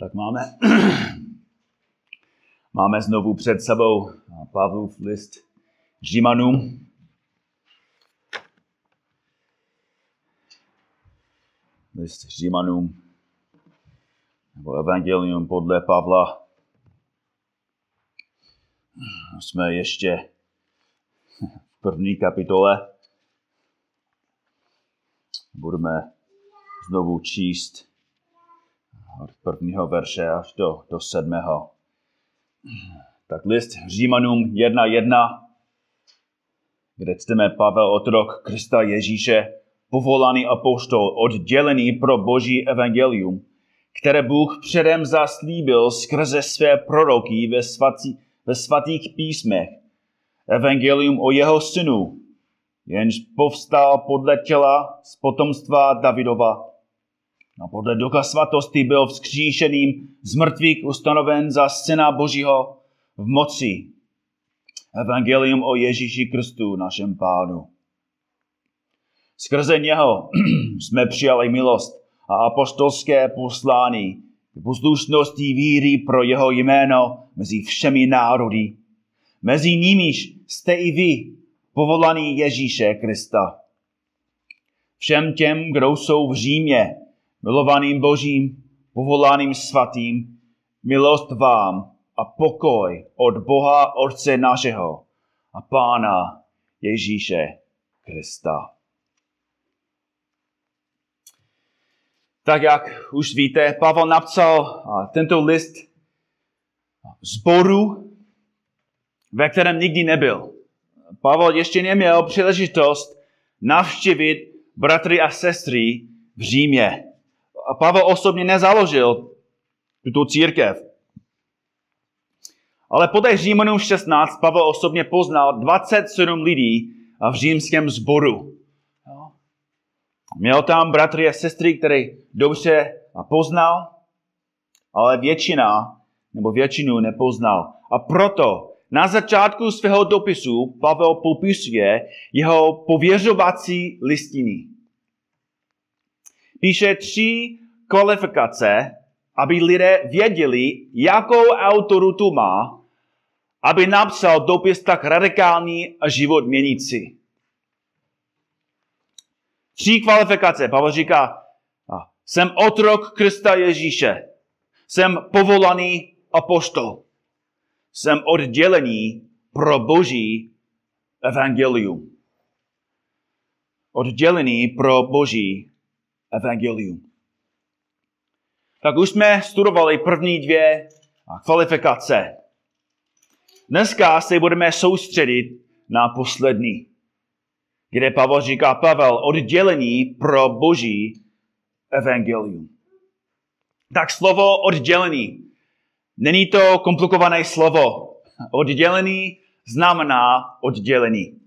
Tak máme, máme znovu před sebou Pavlův list Římanům. List Římanům, nebo Evangelium podle Pavla. Jsme ještě v první kapitole. Budeme znovu číst od prvního verše až do, do sedmého. Tak list Římanům 1.1, kde čteme Pavel otrok Krista Ježíše, povolaný apoštol, oddělený pro boží evangelium, které Bůh předem zaslíbil skrze své proroky ve, svatí, ve svatých písmech. Evangelium o jeho synu, jenž povstal podle těla z potomstva Davidova a podle ducha svatosti byl vzkříšeným z mrtvých ustanoven za syna Božího v moci. Evangelium o Ježíši Kristu, našem pánu. Skrze něho jsme přijali milost a apostolské poslání k poslušnosti víry pro jeho jméno mezi všemi národy. Mezi nimiž jste i vy, povolaný Ježíše Krista. Všem těm, kdo jsou v Římě, milovaným Božím, povolaným svatým, milost vám a pokoj od Boha Otce našeho a Pána Ježíše Krista. Tak jak už víte, Pavel napsal tento list zboru, ve kterém nikdy nebyl. Pavel ještě neměl příležitost navštívit bratry a sestry v Římě. A Pavel osobně nezaložil tuto církev. Ale podle Římanům 16 Pavel osobně poznal 27 lidí v římském sboru. Měl tam bratry a sestry, které dobře poznal, ale většina nebo většinu nepoznal. A proto na začátku svého dopisu Pavel popisuje jeho pověřovací listiny. Píše tři kvalifikace, aby lidé věděli, jakou autoritu má, aby napsal dopis tak radikální a život měnící. Tři kvalifikace. Pavel říká, jsem otrok Krista Ježíše. Jsem povolaný apoštol. Jsem oddělený pro boží evangelium. Oddělený pro boží evangelium. Tak už jsme studovali první dvě kvalifikace. Dneska se budeme soustředit na poslední, kde Pavel říká Pavel oddělení pro boží evangelium. Tak slovo oddělení. Není to komplikované slovo. Oddělení znamená oddělení.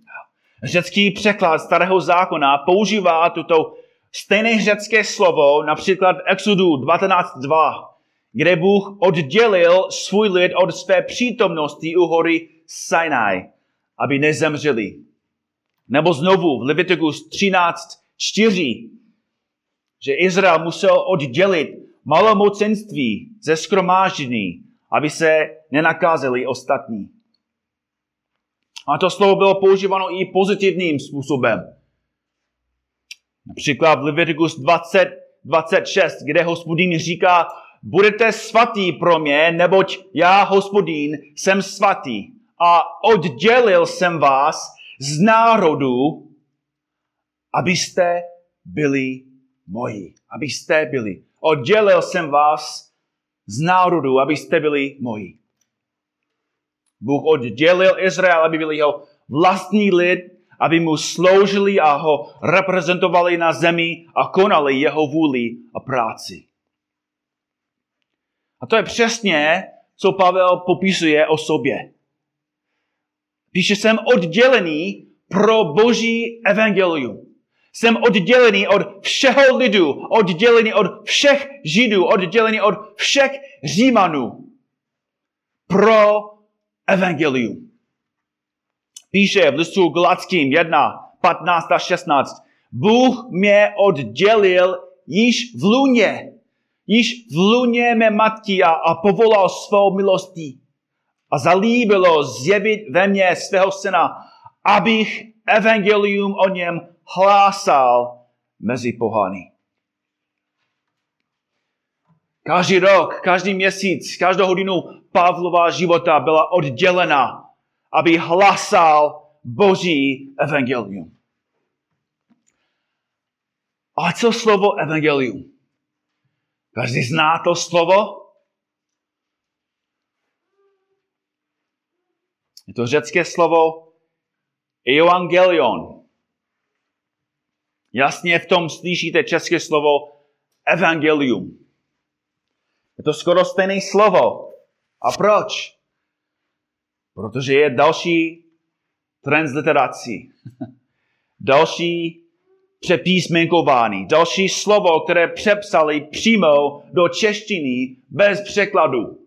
Řecký překlad starého zákona používá tuto Stejné řecké slovo, například Exodu 19.2, kde Bůh oddělil svůj lid od své přítomnosti u hory Sinai, aby nezemřeli. Nebo znovu v Leviticus 13.4, že Izrael musel oddělit malomocenství ze skromáždění, aby se nenakázeli ostatní. A to slovo bylo používáno i pozitivním způsobem. Například v Leviticus 20, 26, kde hospodín říká, budete svatý pro mě, neboť já, hospodín, jsem svatý a oddělil jsem vás z národu, abyste byli moji. Abyste byli. Oddělil jsem vás z národu, abyste byli moji. Bůh oddělil Izrael, aby byl jeho vlastní lid, aby mu sloužili a ho reprezentovali na zemi a konali jeho vůli a práci. A to je přesně, co Pavel popisuje o sobě. Píše, jsem oddělený pro boží evangelium. Jsem oddělený od všeho lidu, oddělený od všech židů, oddělený od všech římanů pro evangelium píše v listu Galackým 1, 15 a 16. Bůh mě oddělil již v luně. již v luně mé matky a, a povolal svou milostí a zalíbilo zjevit ve mně svého syna, abych evangelium o něm hlásal mezi pohany. Každý rok, každý měsíc, každou hodinu Pavlova života byla oddělena, aby hlásal Boží evangelium. A co slovo evangelium? Každý zná to slovo? Je to řecké slovo evangelion. Jasně v tom slyšíte české slovo evangelium. Je to skoro stejné slovo. A proč? Protože je další transliterací. další přepísmenkování. Další slovo, které přepsali přímo do češtiny bez překladu.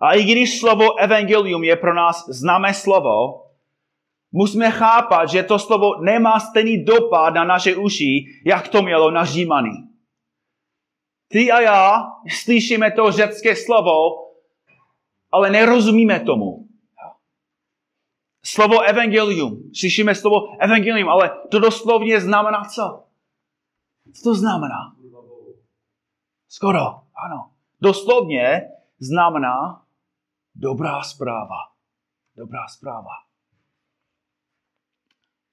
A i když slovo evangelium je pro nás známé slovo, musíme chápat, že to slovo nemá stejný dopad na naše uši, jak to mělo na Římany. Ty a já slyšíme to řecké slovo, ale nerozumíme tomu. Slovo evangelium. Slyšíme slovo evangelium, ale to doslovně znamená co? Co to znamená? Skoro, ano. Doslovně znamená dobrá zpráva. Dobrá zpráva.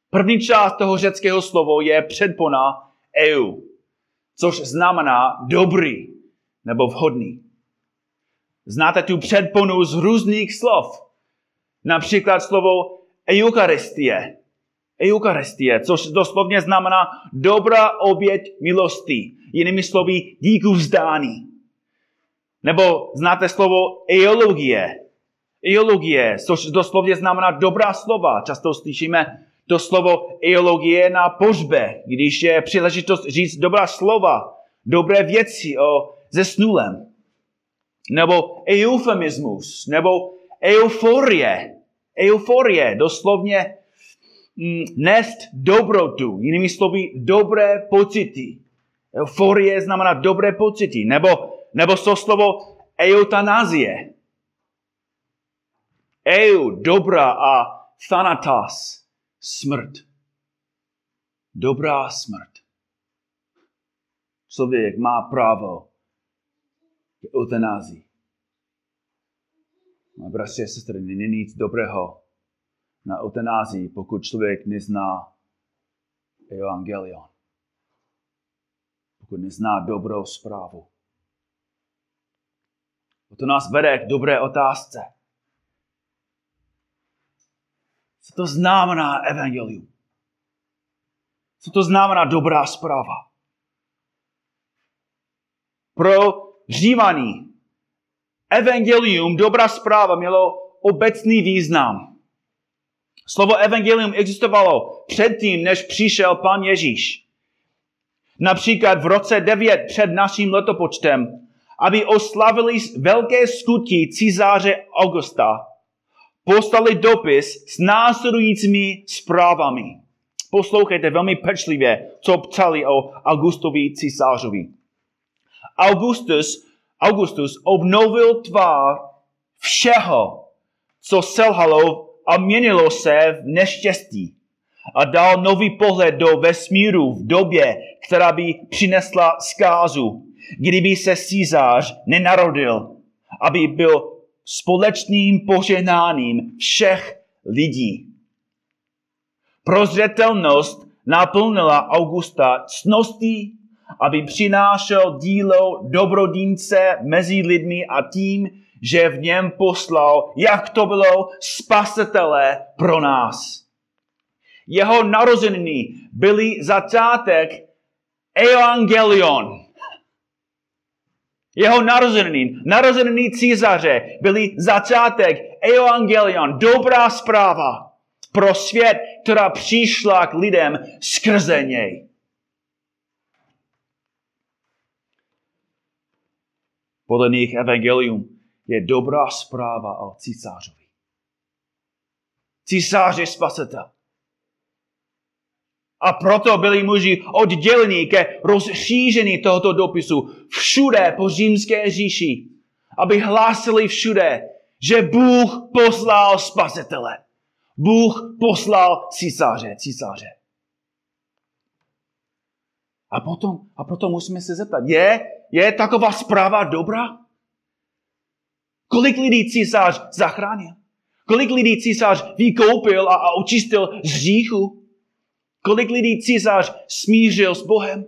První část toho řeckého slovo je předpona eu, což znamená dobrý nebo vhodný. Znáte tu předponu z různých slov. Například slovo eucharistie. Eucharistie, což doslovně znamená dobrá oběť milosti. Jinými slovy, díku vzdání. Nebo znáte slovo eologie. Eologie, což doslovně znamená dobrá slova. Často slyšíme to slovo eologie na pořbe, když je příležitost říct dobrá slova, dobré věci o zesnulém. Nebo eufemismus, nebo euforie. Euforie, doslovně mm, nést dobrotu, jinými slovy dobré pocity. Euforie znamená dobré pocity. Nebo, nebo to slovo eutanázie. Eu, dobra a thanatas, smrt. Dobrá smrt. Člověk má právo k eutanázii. Moje bratři a sestry, není nic dobrého na eutanázii, pokud člověk nezná evangelion. Pokud nezná dobrou zprávu. To nás vede k dobré otázce. Co to znamená evangelium? Co to znamená dobrá zpráva? Pro Římaní evangelium, dobrá zpráva, mělo obecný význam. Slovo evangelium existovalo předtím, než přišel pan Ježíš. Například v roce 9 před naším letopočtem, aby oslavili velké skutky císaře Augusta, poslali dopis s následujícími zprávami. Poslouchejte velmi pečlivě, co psali o Augustovi císařovi. Augustus Augustus obnovil tvár všeho, co selhalo a měnilo se v neštěstí a dal nový pohled do vesmíru v době, která by přinesla zkázu, kdyby se Císař nenarodil, aby byl společným poženáním všech lidí. Prozřetelnost naplnila Augusta cností aby přinášel dílo dobrodínce mezi lidmi a tím, že v něm poslal, jak to bylo, spasitele pro nás. Jeho narozeniny byly začátek evangelion. Jeho narozeniny, narozeniny císaře byly začátek evangelion, dobrá zpráva pro svět, která přišla k lidem skrze něj. Podle nich evangelium je dobrá zpráva o císařovi. Císař je spasitel. A proto byli muži odděleni ke rozšíření tohoto dopisu všude po římské říši, aby hlásili všude, že Bůh poslal spasitele. Bůh poslal císaře, císaře. A potom, a potom musíme se zeptat, je, je taková zpráva dobrá? Kolik lidí císař zachránil? Kolik lidí císař vykoupil a, a očistil z hříchu? Kolik lidí císař smířil s Bohem?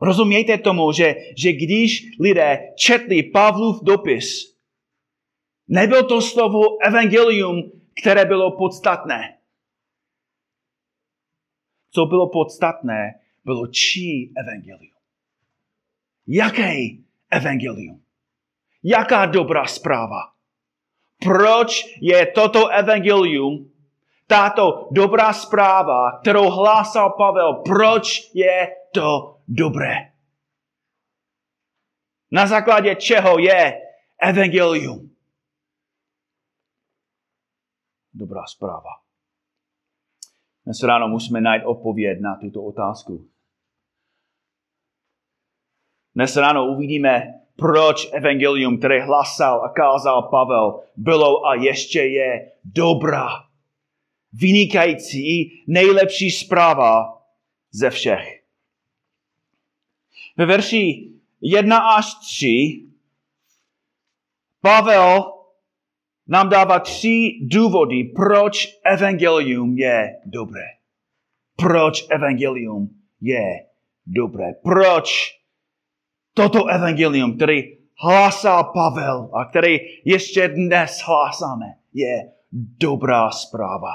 Rozumějte tomu, že, že když lidé četli Pavlův dopis, nebyl to slovo evangelium, které bylo podstatné. Co bylo podstatné, bylo čí evangelium. Jaké evangelium? Jaká dobrá zpráva? Proč je toto evangelium, tato dobrá zpráva, kterou hlásal Pavel, proč je to dobré? Na základě čeho je evangelium? Dobrá zpráva. Dnes ráno musíme najít odpověď na tuto otázku. Dnes ráno uvidíme, proč evangelium, které hlasal a kázal Pavel, bylo a ještě je dobrá. Vynikající nejlepší zpráva ze všech. Ve verši 1 až 3 Pavel nám dává tři důvody, proč evangelium je dobré. Proč evangelium je dobré. Proč toto evangelium, který hlásal Pavel a který ještě dnes hlásáme, je dobrá zpráva.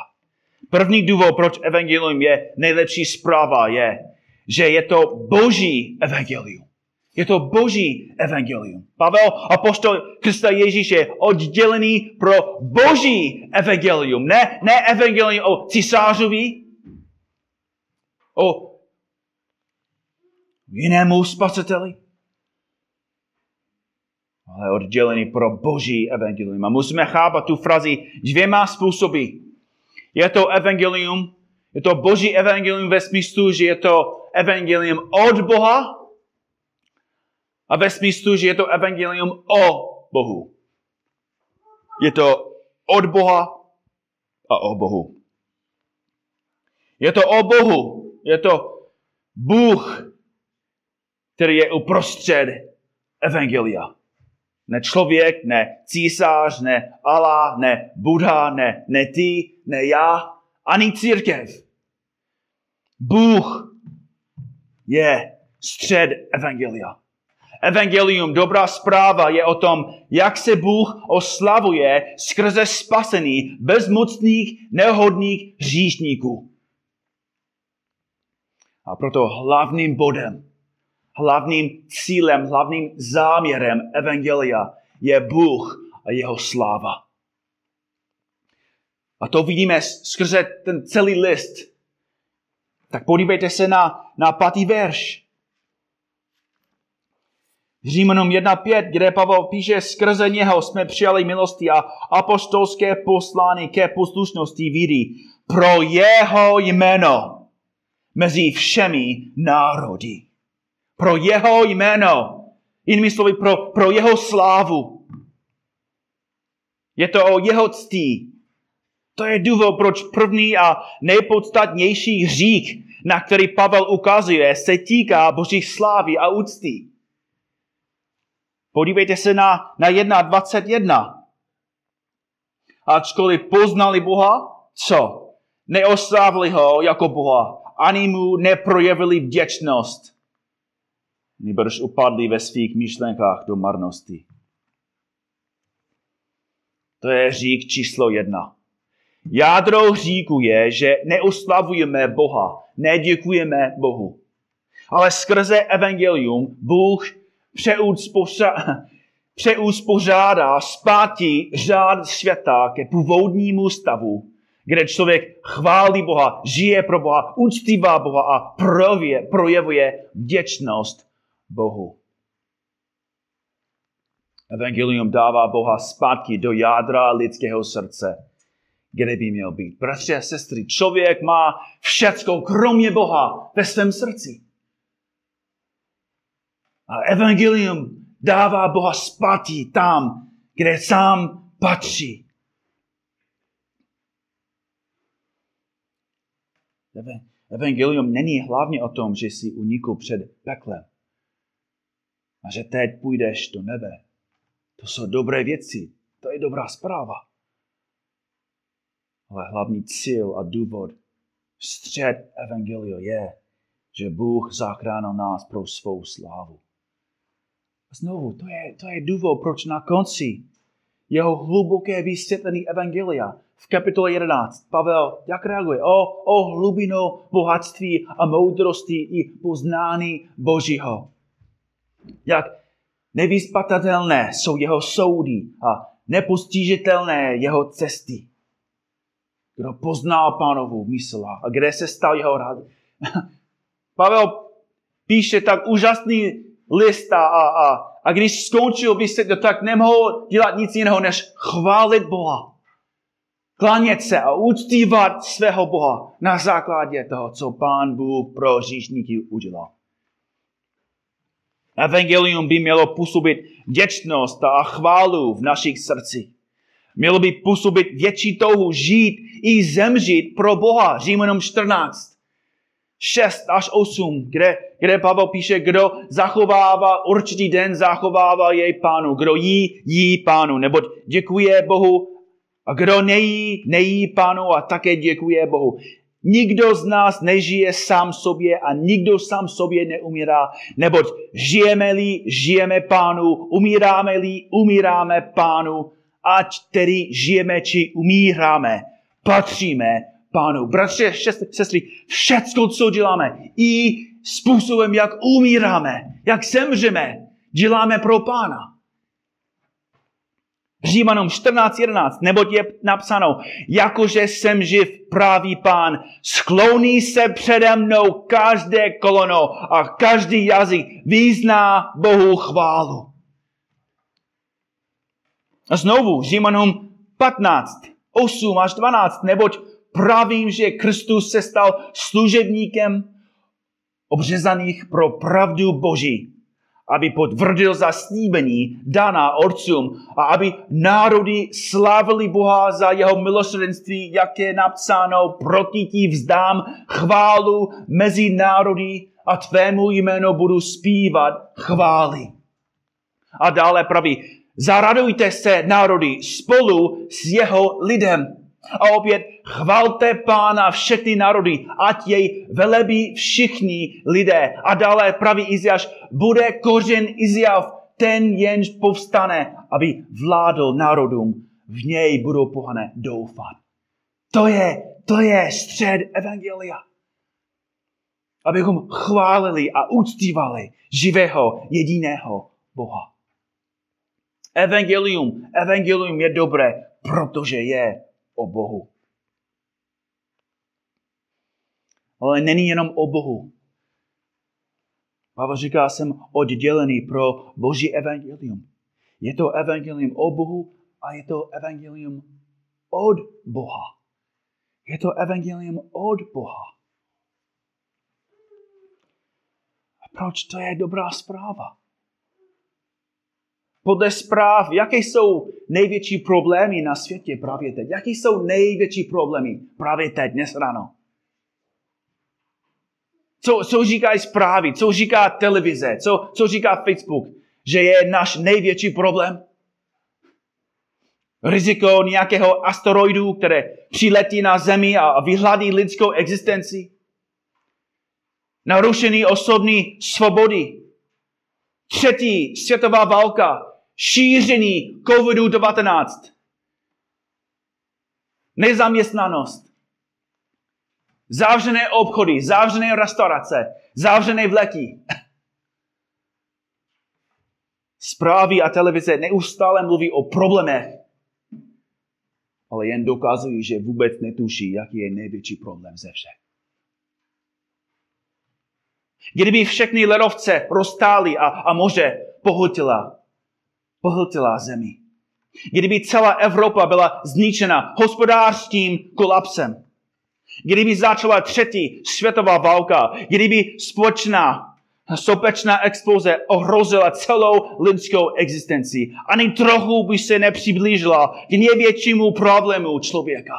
První důvod, proč evangelium je nejlepší zpráva, je, že je to boží evangelium. Je to boží evangelium. Pavel, apostol Krista Ježíš je oddělený pro boží evangelium. Ne, ne evangelium o císařovi, o jinému spasiteli, ale oddělený pro boží evangelium. A musíme chápat tu frazi dvěma způsoby. Je to evangelium, je to boží evangelium ve smyslu, že je to evangelium od Boha, a ve smyslu, že je to evangelium o Bohu. Je to od Boha a o Bohu. Je to o Bohu. Je to Bůh, který je uprostřed evangelia. Ne člověk, ne císař, ne Allah, ne Buddha, ne, ne ty, ne já, ani církev. Bůh je střed evangelia. Evangelium, dobrá zpráva je o tom, jak se Bůh oslavuje skrze spasený bezmocných, nehodných hříšníků. A proto hlavním bodem, hlavním cílem, hlavním záměrem Evangelia je Bůh a jeho sláva. A to vidíme skrze ten celý list. Tak podívejte se na, na patý verš. Římanům 1.5, kde Pavel píše, skrze něho jsme přijali milosti a apostolské poslání ke poslušnosti víry pro jeho jméno mezi všemi národy. Pro jeho jméno. Jinými slovy, pro, pro jeho slávu. Je to o jeho ctí. To je důvod, proč první a nejpodstatnější hřích, na který Pavel ukazuje, se týká božích slávy a úcty. Podívejte se na, na 1.21. Ačkoliv poznali Boha, co? Neoslávili ho jako Boha, ani mu neprojevili vděčnost. Nebož upadli ve svých myšlenkách do marnosti. To je řík číslo jedna. Jádro hříku je, že neoslavujeme Boha, neděkujeme Bohu. Ale skrze evangelium Bůh přeuspořádá zpátky řád světa ke původnímu stavu, kde člověk chválí Boha, žije pro Boha, uctívá Boha a projevuje, projevuje vděčnost Bohu. Evangelium dává Boha zpátky do jádra lidského srdce. kde by měl být. Bratři a sestry, člověk má všecko, kromě Boha, ve svém srdci. A evangelium dává Boha zpátky tam, kde sám patří. Evangelium není hlavně o tom, že jsi unikl před peklem a že teď půjdeš do nebe. To jsou dobré věci, to je dobrá zpráva. Ale hlavní cíl a důvod, střed Evangelia je, že Bůh zachránil nás pro svou slávu. A znovu, to je, to je důvod, proč na konci jeho hluboké vysvětlení Evangelia v kapitole 11. Pavel, jak reaguje? O, o hlubinu bohatství a moudrosti i poznání Božího. Jak nevyspatatelné jsou jeho soudy a nepostižitelné jeho cesty. Kdo pozná pánovu mysl a kde se stal jeho rád. Pavel píše tak úžasný list a, a, a když skončil vysvětlit, tak nemohl dělat nic jiného, než chválit Boha. Klanět se a uctívat svého Boha na základě toho, co Pán Bůh pro říšníky udělal. Evangelium by mělo působit vděčnost a chválu v našich srdcích. Mělo by působit větší touhu žít i zemřít pro Boha. Římanům 14. 6 až 8, kde, kde Pavel píše, kdo zachovává určitý den, zachovává jej pánu. Kdo jí, jí pánu. Neboť děkuje Bohu a kdo nejí, nejí pánu a také děkuje Bohu. Nikdo z nás nežije sám sobě a nikdo sám sobě neumírá, neboť žijeme-li, žijeme pánu, umíráme-li, umíráme pánu, ať tedy žijeme či umíráme, patříme pánu. Bratře, sestry, všecko, co děláme, i způsobem, jak umíráme, jak zemřeme, děláme pro pána. Římanům 14.11, neboť je napsáno, jakože jsem živ, právý pán, skloní se přede mnou každé kolono a každý jazyk vyzná Bohu chválu. A znovu, Římanům 15, 8 až 12, neboť pravím, že Kristus se stal služebníkem obřezaných pro pravdu Boží, aby potvrdil zaslíbení daná otcům a aby národy slávili Boha za jeho milosrdenství, jak je napsáno, proti ti vzdám chválu mezi národy a tvému jméno budu zpívat chvály. A dále praví, zaradujte se národy spolu s jeho lidem. A opět chvalte pána všechny národy, ať jej velebí všichni lidé. A dále praví Iziáš, bude kořen Iziáv, ten jenž povstane, aby vládl národům. V něj budou pohané doufat. To je, to je střed Evangelia. Abychom chválili a uctívali živého, jediného Boha. Evangelium, evangelium je dobré, protože je o Bohu. Ale není jenom o Bohu. Pavel říká, jsem oddělený pro Boží evangelium. Je to evangelium o Bohu a je to evangelium od Boha. Je to evangelium od Boha. A proč to je dobrá zpráva? Podle zpráv, jaké jsou největší problémy na světě právě teď? Jaké jsou největší problémy právě teď, dnes ráno? Co, co říkají zprávy? Co říká televize? Co, co říká Facebook? Že je náš největší problém? Riziko nějakého asteroidu, které přiletí na Zemi a vyhladí lidskou existenci? Narušený osobní svobody? Třetí světová válka, šíření COVID-19, nezaměstnanost, zavřené obchody, zavřené restaurace, zavřené vleky. Zprávy a televize neustále mluví o problémech, ale jen dokazují, že vůbec netuší, jaký je největší problém ze všech. Kdyby všechny ledovce roztály a, a moře pohotila, pohltila zemi. Kdyby celá Evropa byla zničena hospodářským kolapsem. Kdyby začala třetí světová válka. Kdyby společná sopečná exploze ohrozila celou lidskou existenci. Ani trochu by se nepřiblížila k největšímu problému člověka.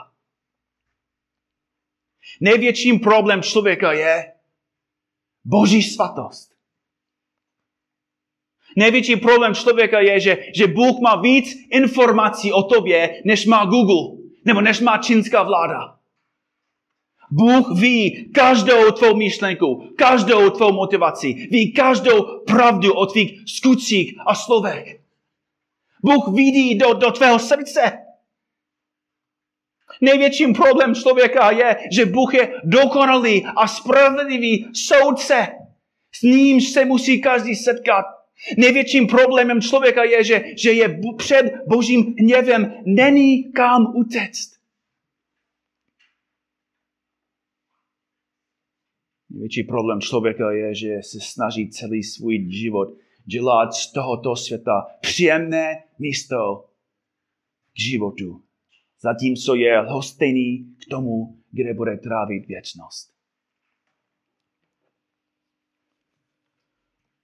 Největším problém člověka je boží svatost. Největší problém člověka je, že, že Bůh má víc informací o tobě, než má Google, nebo než má čínská vláda. Bůh ví každou tvou myšlenku, každou tvou motivaci, ví každou pravdu o tvých skutcích a slovech. Bůh vidí do, do tvého srdce. Největším problém člověka je, že Bůh je dokonalý a spravedlivý soudce. S ním se musí každý setkat. Největším problémem člověka je, že, že je před božím hněvem, není kam utéct. Největší problém člověka je, že se snaží celý svůj život dělat z tohoto světa příjemné místo k životu. Zatímco je lhostejný k tomu, kde bude trávit věčnost.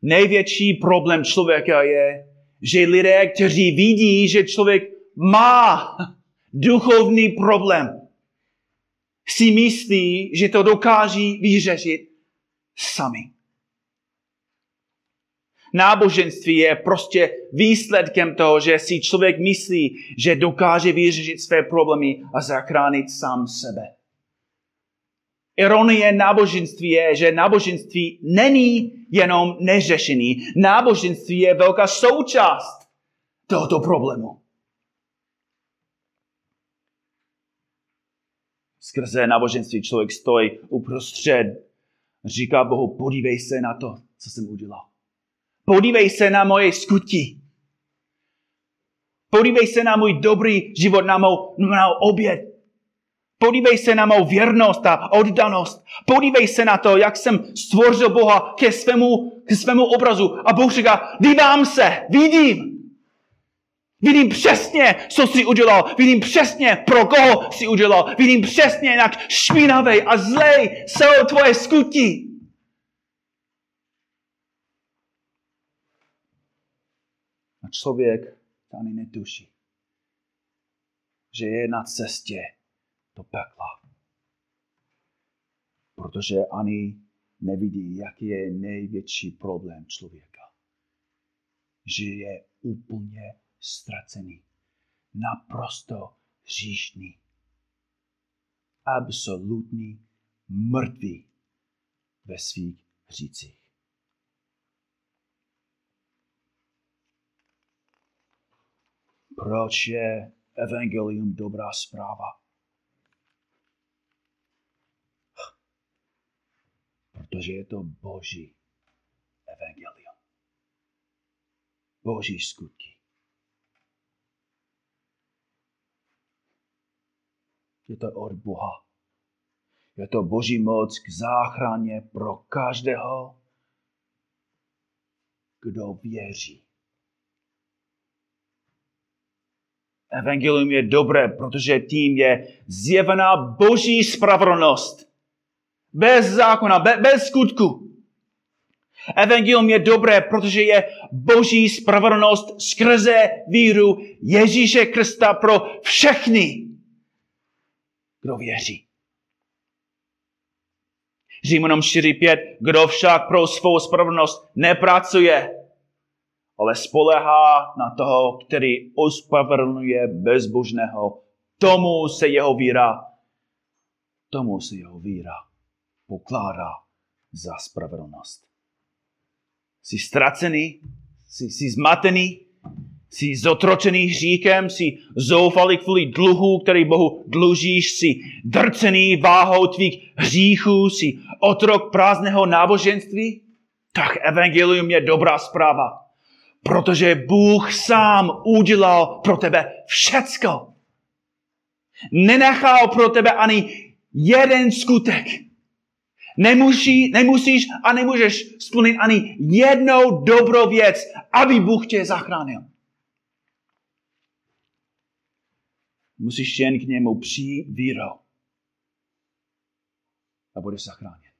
Největší problém člověka je, že lidé, kteří vidí, že člověk má duchovní problém, si myslí, že to dokáží vyřešit sami. Náboženství je prostě výsledkem toho, že si člověk myslí, že dokáže vyřešit své problémy a zachránit sám sebe. Ironie náboženství je, že náboženství není jenom neřešený. Náboženství je velká součást tohoto problému. Skrze náboženství člověk stojí uprostřed. Říká Bohu, podívej se na to, co jsem udělal. Podívej se na moje skutky. Podívej se na můj dobrý život, na mou, na mou oběd. Podívej se na mou věrnost a oddanost. Podívej se na to, jak jsem stvořil Boha ke svému, ke svému obrazu. A Bůh říká, dívám se, vidím. Vidím přesně, co jsi udělal. Vidím přesně, pro koho jsi udělal. Vidím přesně, jak špinavý a zlej jsou tvoje skutky. A člověk ani netuší, že je na cestě do pekla. Protože ani nevidí, jaký je největší problém člověka. Že je úplně ztracený, naprosto hříšný, absolutní mrtvý ve svých hřících. Proč je evangelium dobrá zpráva? Protože je to Boží evangelium. Boží skutky. Je to od Boha. Je to Boží moc k záchraně pro každého, kdo věří. Evangelium je dobré, protože tím je zjevená boží spravedlnost. Bez zákona, be, bez skutku. Evangelium je dobré, protože je boží spravedlnost skrze víru Ježíše Krista pro všechny, kdo věří. Římanům 4.5. Kdo však pro svou spravedlnost nepracuje, ale spolehá na toho, který ospravedlňuje bezbožného. Tomu se jeho víra, tomu se jeho víra pokládá za spravedlnost. Jsi ztracený, jsi, jsi zmatený, jsi zotročený hříkem, jsi zoufalý kvůli dluhu, který Bohu dlužíš, jsi drcený váhou tvých hříchů, jsi otrok prázdného náboženství, tak evangelium je dobrá zpráva. Protože Bůh sám udělal pro tebe všecko. Nenechal pro tebe ani jeden skutek. Nemusí, nemusíš a nemůžeš splnit ani jednou dobrou věc, aby Bůh tě zachránil. Musíš jen k němu přijít vírou a budeš zachráněn.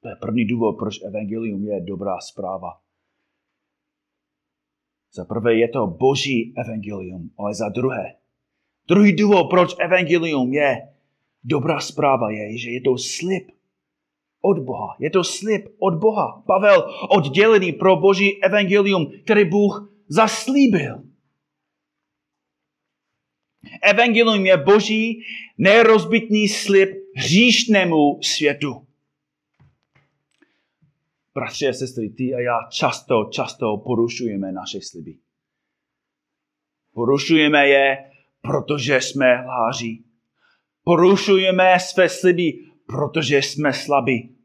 To je první důvod, proč evangelium je dobrá zpráva. Za prvé je to boží evangelium, ale za druhé. Druhý důvod, proč evangelium je dobrá zpráva, je, že je to slib od Boha. Je to slib od Boha. Pavel oddělený pro boží evangelium, který Bůh zaslíbil. Evangelium je boží nerozbitný slib hříšnému světu. Bratři a sestry, ty a já často, často porušujeme naše sliby. Porušujeme je, protože jsme hláří. Porušujeme své sliby, protože jsme slabí.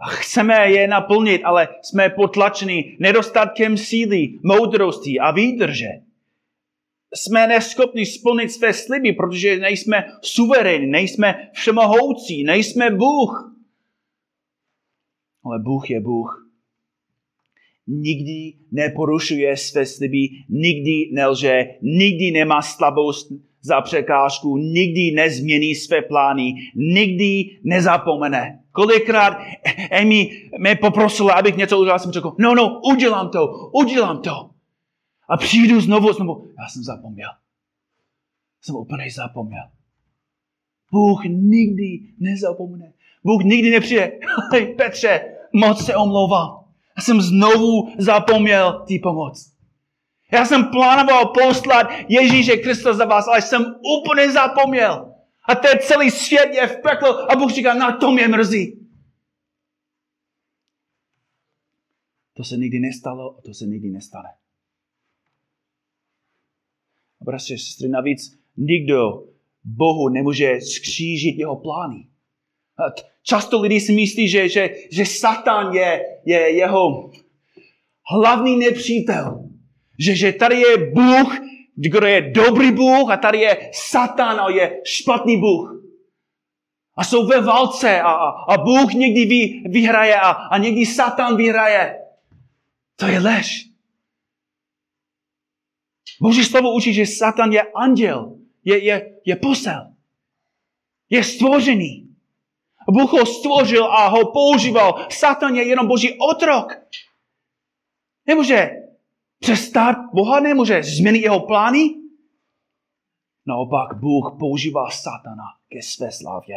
A chceme je naplnit, ale jsme potlačeni nedostatkem síly, moudrosti a výdrže jsme neschopni splnit své sliby, protože nejsme suverénní, nejsme všemohoucí, nejsme Bůh. Ale Bůh je Bůh. Nikdy neporušuje své sliby, nikdy nelže, nikdy nemá slabost za překážku, nikdy nezmění své plány, nikdy nezapomene. Kolikrát Amy mě poprosila, abych něco udělal, jsem řekl, no, no, udělám to, udělám to. A přijdu znovu, znovu, já jsem zapomněl. Jsem úplně zapomněl. Bůh nikdy nezapomene. Bůh nikdy nepřijde. Petře, moc se omlouvám. Já jsem znovu zapomněl ty pomoc. Já jsem plánoval poslat Ježíše Krista za vás, ale jsem úplně zapomněl. A ten celý svět je v peklu a Bůh říká, na to mě mrzí. To se nikdy nestalo a to se nikdy nestane. A bratři, sestry, navíc nikdo Bohu nemůže skřížit jeho plány. Často lidi si myslí, že, že, že Satan je, je jeho hlavní nepřítel. Že, že tady je Bůh, kdo je dobrý Bůh a tady je Satan a je špatný Bůh. A jsou ve válce a, a, a Bůh někdy vy, vyhraje a, a někdy Satan vyhraje. To je lež. Boží slovo učí, že Satan je anděl, je, je, je posel, je stvořený. Bůh ho stvořil a ho používal. Satan je jenom boží otrok. Nemůže přestat Boha, nemůže změnit jeho plány. Naopak Bůh používá Satana ke své slávě.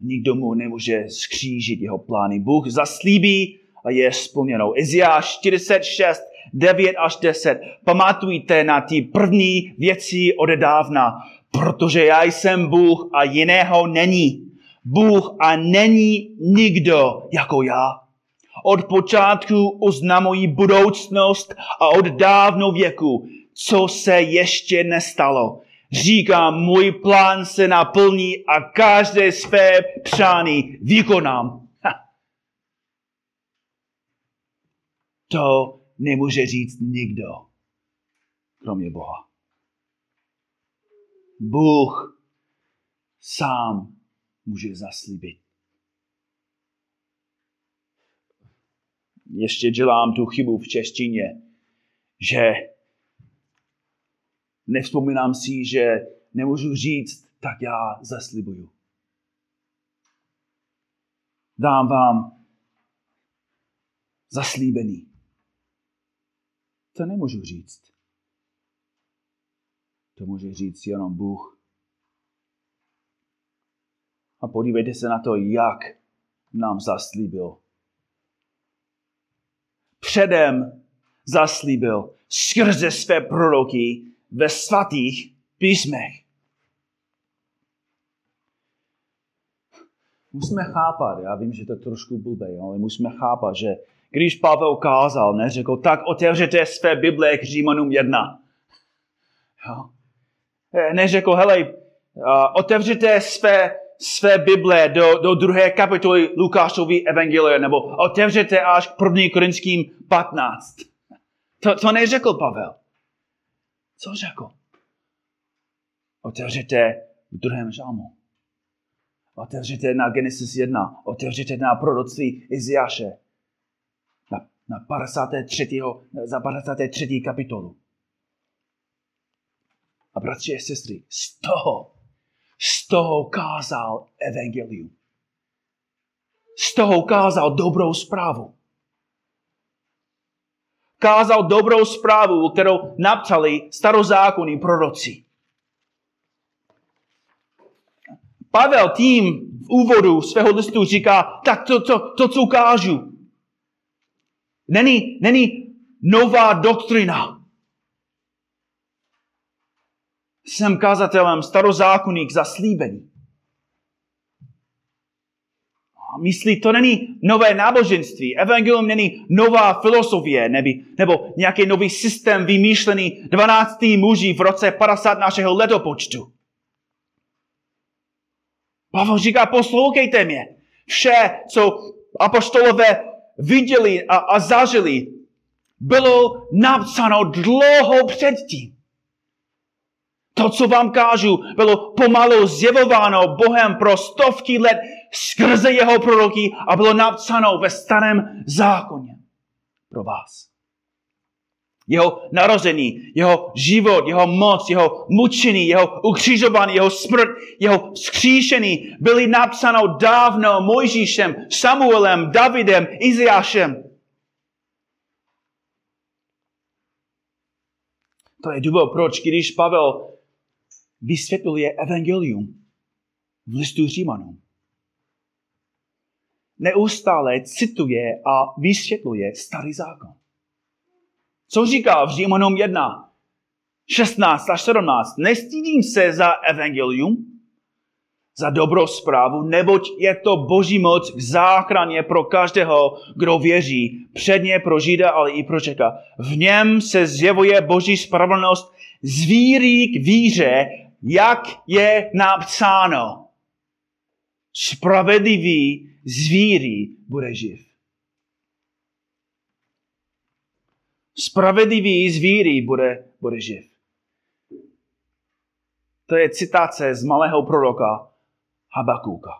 Nikdo mu nemůže skřížit jeho plány. Bůh zaslíbí a je splněnou. Iziáš 46, 9 až 10. Pamatujte na ty první věci odedávna, protože já jsem Bůh a jiného není. Bůh a není nikdo jako já. Od počátku oznamují budoucnost a od dávno věku, co se ještě nestalo. Říkám, můj plán se naplní a každé své přání vykonám. Ha. To nemůže říct nikdo, kromě Boha. Bůh sám může zaslíbit. Ještě dělám tu chybu v češtině, že nevzpomínám si, že nemůžu říct, tak já zaslibuju. Dám vám zaslíbený. To nemůžu říct. To může říct jenom Bůh. A podívejte se na to, jak nám zaslíbil. Předem zaslíbil skrze své proroky ve svatých písmech. Musíme chápat, já vím, že to je trošku blbé, ale musíme chápat, že když Pavel kázal, neřekl, tak otevřete své Bible k Římanům 1. Jo. Neřekl, hele, otevřete své, své Bible do, do druhé kapitoly Lukášovy evangelie, nebo otevřete až k první korinským 15. To, to neřekl Pavel. Co řekl? Otevřete v druhém žalmu. Otevřete na Genesis 1. Otevřete na proroctví Iziáše na 53. za 53. kapitolu. A bratři a sestry, z toho, z toho kázal evangelium. Z toho kázal dobrou zprávu. Kázal dobrou zprávu, kterou napsali starozákonní proroci. Pavel tím v úvodu svého listu říká, tak to, to, to co ukážu, není, není nová doktrina. Jsem kazatelem starozákonník zaslíbení. Myslí, to není nové náboženství. Evangelium není nová filosofie nebo, nebo nějaký nový systém vymýšlený 12. muží v roce 50 našeho letopočtu. Pavel říká, poslouchejte mě. Vše, co apoštolové viděli a, a zažili, bylo napsáno dlouho předtím. To, co vám kážu, bylo pomalu zjevováno Bohem pro stovky let skrze jeho proroky a bylo napsáno ve starém zákoně pro vás jeho narození, jeho život, jeho moc, jeho mučení, jeho ukřižování, jeho smrt, jeho vzkříšení byly napsáno dávno Mojžíšem, Samuelem, Davidem, Iziášem. To je důvod, proč když Pavel vysvětluje evangelium v listu Římanům, neustále cituje a vysvětluje starý zákon. Co říká v Římanům 1, 16 až 17? Nestydím se za evangelium, za dobrou zprávu, neboť je to boží moc v záchraně pro každého, kdo věří, předně pro Žida, ale i pro Čeka. V něm se zjevuje boží spravedlnost z víry k víře, jak je napsáno. Spravedlivý z víry bude živ. Spravedlivý z víry bude, bude živ. To je citace z malého proroka Habakuka.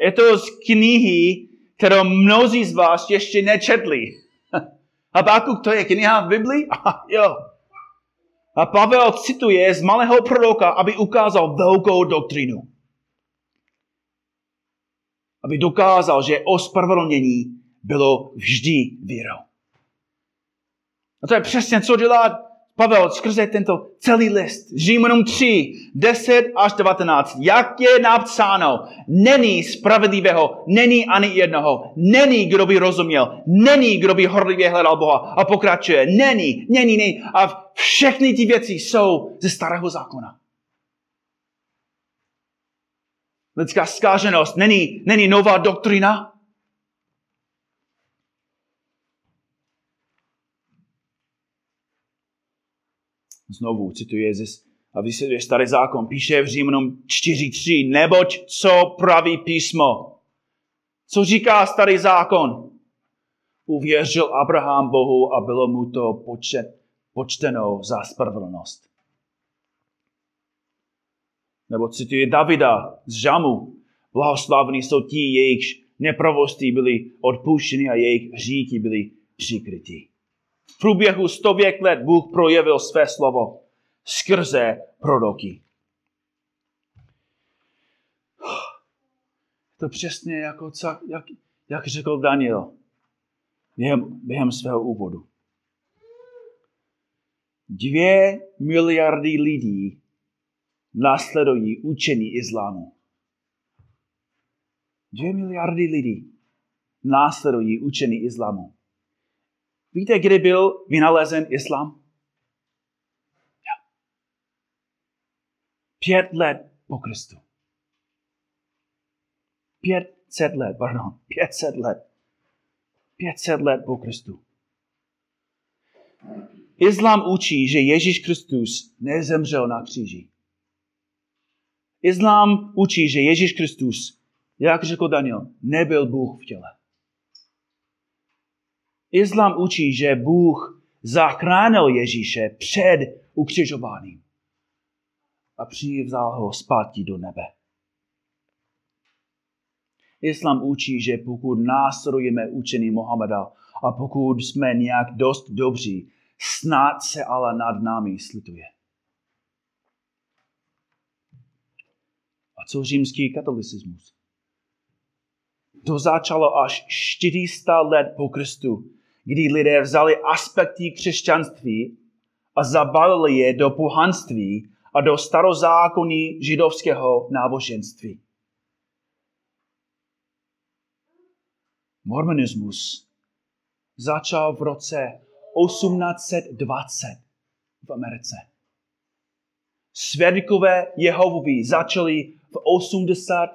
Je to z knihy, kterou mnozí z vás ještě nečetli. Habakuk to je kniha v Biblii? Aha, jo. A Pavel cituje z malého proroka, aby ukázal velkou doktrinu. Aby dokázal, že ospravedlnění bylo vždy vírou. A to je přesně, co dělá Pavel skrze tento celý list. Římanům 3, 10 až 19. Jak je napsáno, není spravedlivého, není ani jednoho, není, kdo by rozuměl, není, kdo by horlivě hledal Boha. A pokračuje, není, není, není. A všechny ty věci jsou ze starého zákona. Lidská zkáženost není, není nová doktrina, Znovu cituje ze, a vysvětluje starý zákon. Píše v Římanům 4.3. Neboť co praví písmo? Co říká starý zákon? Uvěřil Abraham Bohu a bylo mu to počet, počteno za spravedlnost. Nebo cituje Davida z Žamu. Blahoslavní jsou ti, jejichž nepravosti byly odpuštěny a jejich hříky byly přikryty. V průběhu stověk let Bůh projevil své slovo skrze proroky. To přesně jako, jak, jak řekl Daniel během, během svého úvodu. Dvě miliardy lidí následují učení islámu. Dvě miliardy lidí následují učení islámu. Víte, kdy byl vynalezen islám? Pět let po Kristu. Pětset let, pardon, pětset let. Pětset let po Kristu. Islám učí, že Ježíš Kristus nezemřel na kříži. Islám učí, že Ježíš Kristus, jak řekl Daniel, nebyl Bůh v těle. Islám učí, že Bůh zachránil Ježíše před ukřižováním a přivzal ho zpátky do nebe. Islám učí, že pokud následujeme učení Mohameda a pokud jsme nějak dost dobří, snad se ale nad námi slituje. A co římský katolicismus? To začalo až 400 let po Kristu, kdy lidé vzali aspekty křesťanství a zabalili je do pohanství a do starozákonní židovského náboženství. Mormonismus začal v roce 1820 v Americe. Svědkové Jehovovi začali v 80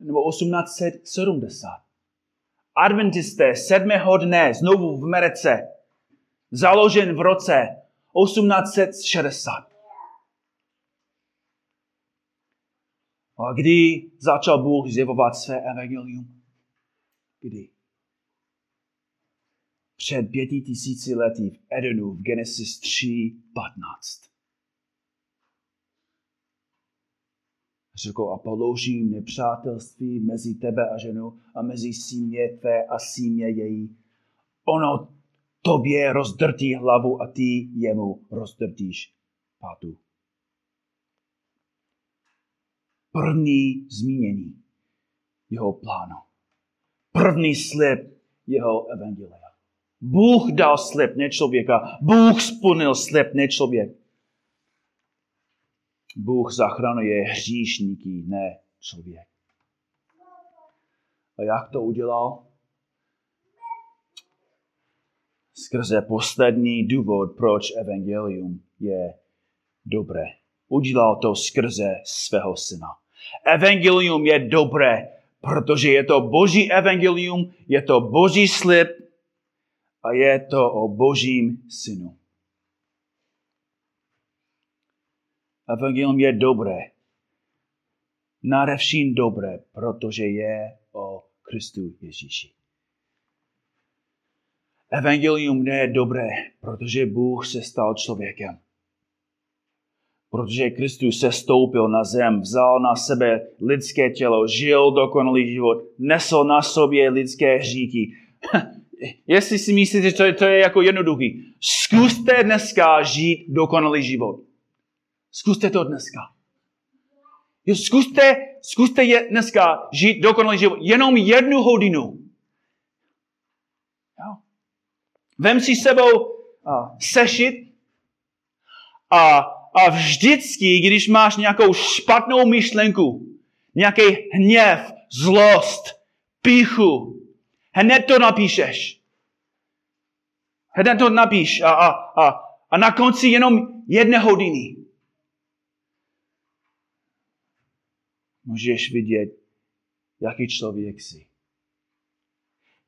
nebo 1870. Adventisté sedmého dne znovu v Americe, založen v roce 1860. A kdy začal Bůh zjevovat své evangelium? Kdy? Před pěti tisíci lety v Edenu v Genesis 3.15. Řekl a položím nepřátelství mezi tebe a ženu a mezi símě tvé a símě její. Ono tobě rozdrtí hlavu a ty jemu rozdrtíš pátu. První zmínění jeho plánu. První slib jeho evangelia. Bůh dal slib, ne člověka. Bůh splnil slib, ne člověk. Bůh zachraňuje hříšníky, ne člověk. A jak to udělal? Skrze poslední důvod, proč evangelium je dobré. Udělal to skrze svého syna. Evangelium je dobré, protože je to boží evangelium, je to boží slib a je to o božím synu. Evangelium je dobré. Nadevším dobré, protože je o Kristu Ježíši. Evangelium ne je dobré, protože Bůh se stal člověkem. Protože Kristus se stoupil na zem, vzal na sebe lidské tělo, žil dokonalý život, nesl na sobě lidské hříky. Jestli si myslíte, že to je, to je jako jednoduchý, zkuste dneska žít dokonalý život. Zkuste to dneska. Zkuste, zkuste je dneska žít dokonalý život. Jenom jednu hodinu. Jo. Vem si sebou uh, sešit a, a vždycky, když máš nějakou špatnou myšlenku, nějaký hněv, zlost, píchu, hned to napíšeš. Hned to napíš a, a, a, a na konci jenom jedné hodiny můžeš vidět, jaký člověk jsi.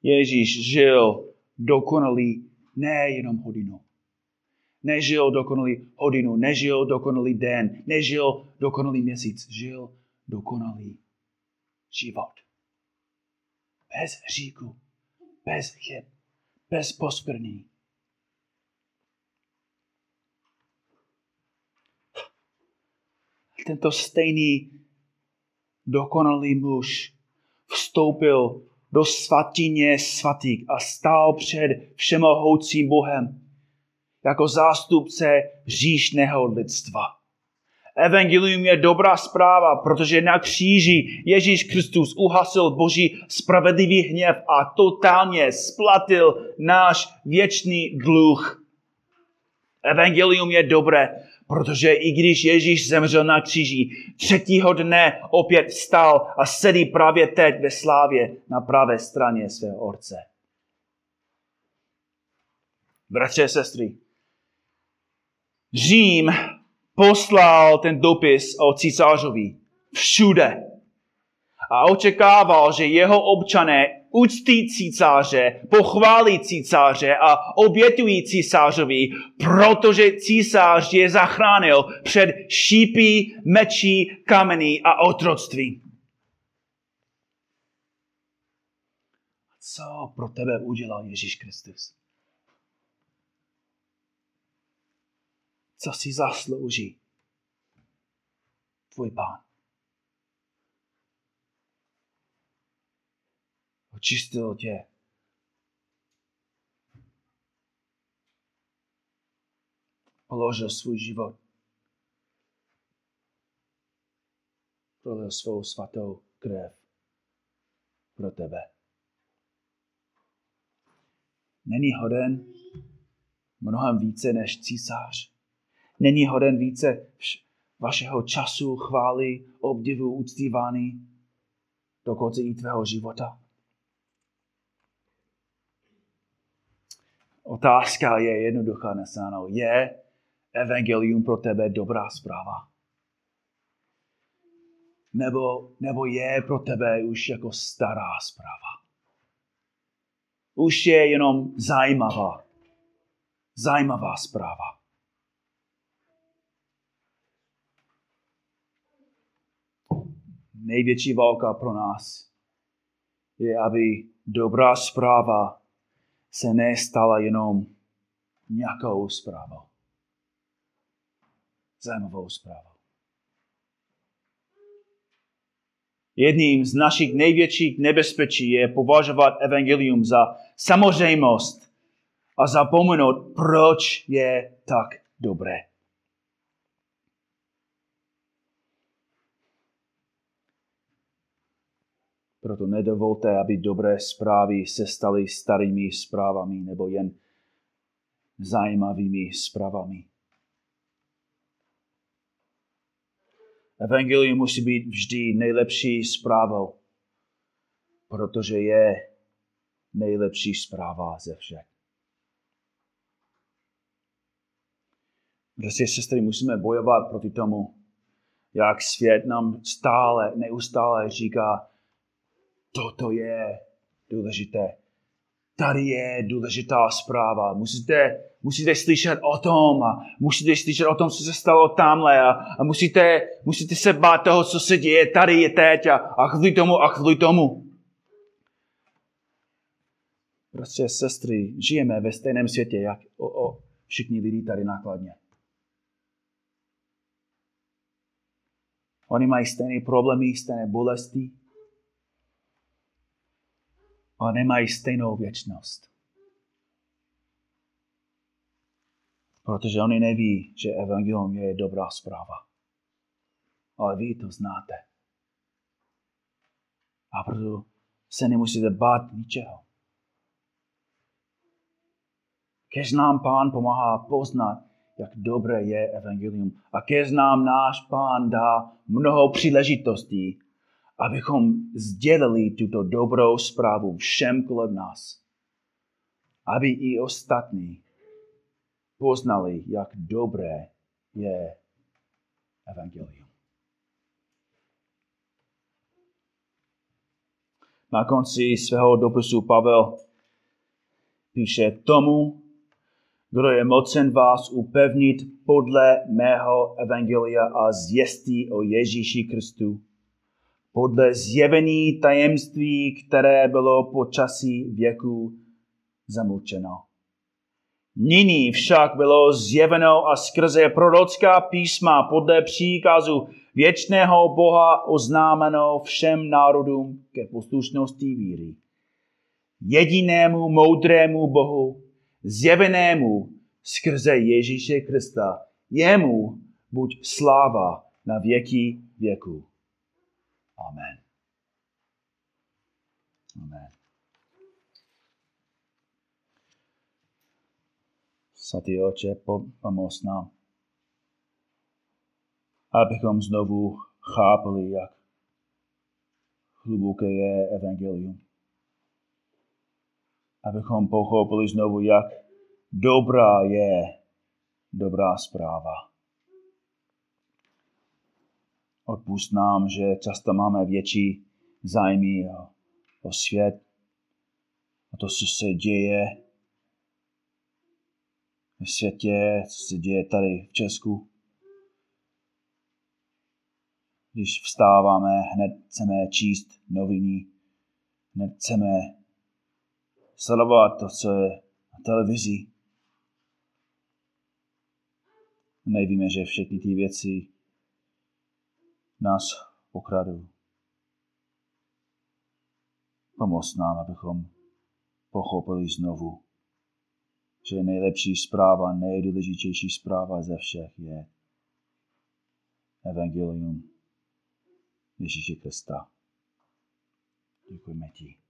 Ježíš žil dokonalý nejenom hodinu. Nežil dokonalý hodinu, nežil dokonalý den, nežil dokonalý měsíc, žil dokonalý život. Bez hříku, bez chyb, bez poskvrní. Tento stejný dokonalý muž vstoupil do svatyně svatých a stál před všemohoucím Bohem jako zástupce říšného lidstva. Evangelium je dobrá zpráva, protože na kříži Ježíš Kristus uhasil boží spravedlivý hněv a totálně splatil náš věčný dluh. Evangelium je dobré, Protože i když Ježíš zemřel na kříži, třetího dne opět vstal a sedí právě teď ve slávě na pravé straně svého orce. Bratře a sestry, Řím poslal ten dopis o císařovi všude a očekával, že jeho občané uctí císaře, pochválí císaře a obětují císařovi, protože císař je zachránil před šípy, mečí, kameny a otroctví. Co pro tebe udělal Ježíš Kristus? Co si zaslouží tvůj pán? Očistil tě. Položil svůj život. Prolil svou svatou krev pro tebe. Není hoden mnohem více než císař. Není hoden více vašeho času, chvály, obdivu, uctívání do konce i tvého života. Otázka je jednoduchá na stranou. Je evangelium pro tebe dobrá zpráva? Nebo, nebo je pro tebe už jako stará zpráva? Už je jenom zajímavá. Zajímavá zpráva. Největší válka pro nás je, aby dobrá zpráva se nestala jenom nějakou zprávou. Zajímavou zprávou. Jedním z našich největších nebezpečí je považovat evangelium za samozřejmost a zapomenout, proč je tak dobré. Proto nedovolte, aby dobré zprávy se staly starými zprávami nebo jen zajímavými zprávami. Evangelium musí být vždy nejlepší zprávou, protože je nejlepší zpráva ze všech. Prostě, sestry, musíme bojovat proti tomu, jak svět nám stále, neustále říká, toto je důležité. Tady je důležitá zpráva. Musíte, musíte slyšet o tom a musíte slyšet o tom, co se stalo tamhle a, a musíte, musíte se bát toho, co se děje tady je teď a, a chvíli tomu a chvíli tomu. Prostě, sestry, žijeme ve stejném světě, jak o, o všichni lidi tady nákladně. Oni mají stejné problémy, stejné bolesti, ale nemají stejnou věčnost. Protože oni neví, že evangelium je dobrá zpráva. Ale vy to znáte. A proto se nemusíte bát ničeho. Kež nám Pán pomáhá poznat, jak dobré je evangelium. A kež nám náš Pán dá mnoho příležitostí, abychom sdělili tuto dobrou zprávu všem kolem nás. Aby i ostatní poznali, jak dobré je evangelium. Na konci svého dopisu Pavel píše tomu, kdo je mocen vás upevnit podle mého evangelia a zjistí o Ježíši Kristu, podle zjevení tajemství, které bylo po časí věku zamlčeno. Nyní však bylo zjeveno a skrze prorocká písma podle příkazu věčného Boha oznámeno všem národům ke poslušnosti víry. Jedinému moudrému Bohu, zjevenému skrze Ježíše Krista, jemu buď sláva na věky věku. Amen. Amen. Svatý oče, pomoz nám, abychom znovu chápali, jak hluboké je evangelium. Abychom pochopili znovu, jak dobrá je dobrá zpráva. Odpust nám, že často máme větší zájmy o, o svět, o to, co se děje ve světě, co se děje tady v Česku. Když vstáváme, hned chceme číst noviny, hned chceme sledovat to, co je na televizi. Nevíme, že všechny ty věci nás okradou. Pomoz nám, abychom pochopili znovu, že nejlepší zpráva, nejdůležitější zpráva ze všech je Evangelium Ježíše Krista. Děkujeme ti.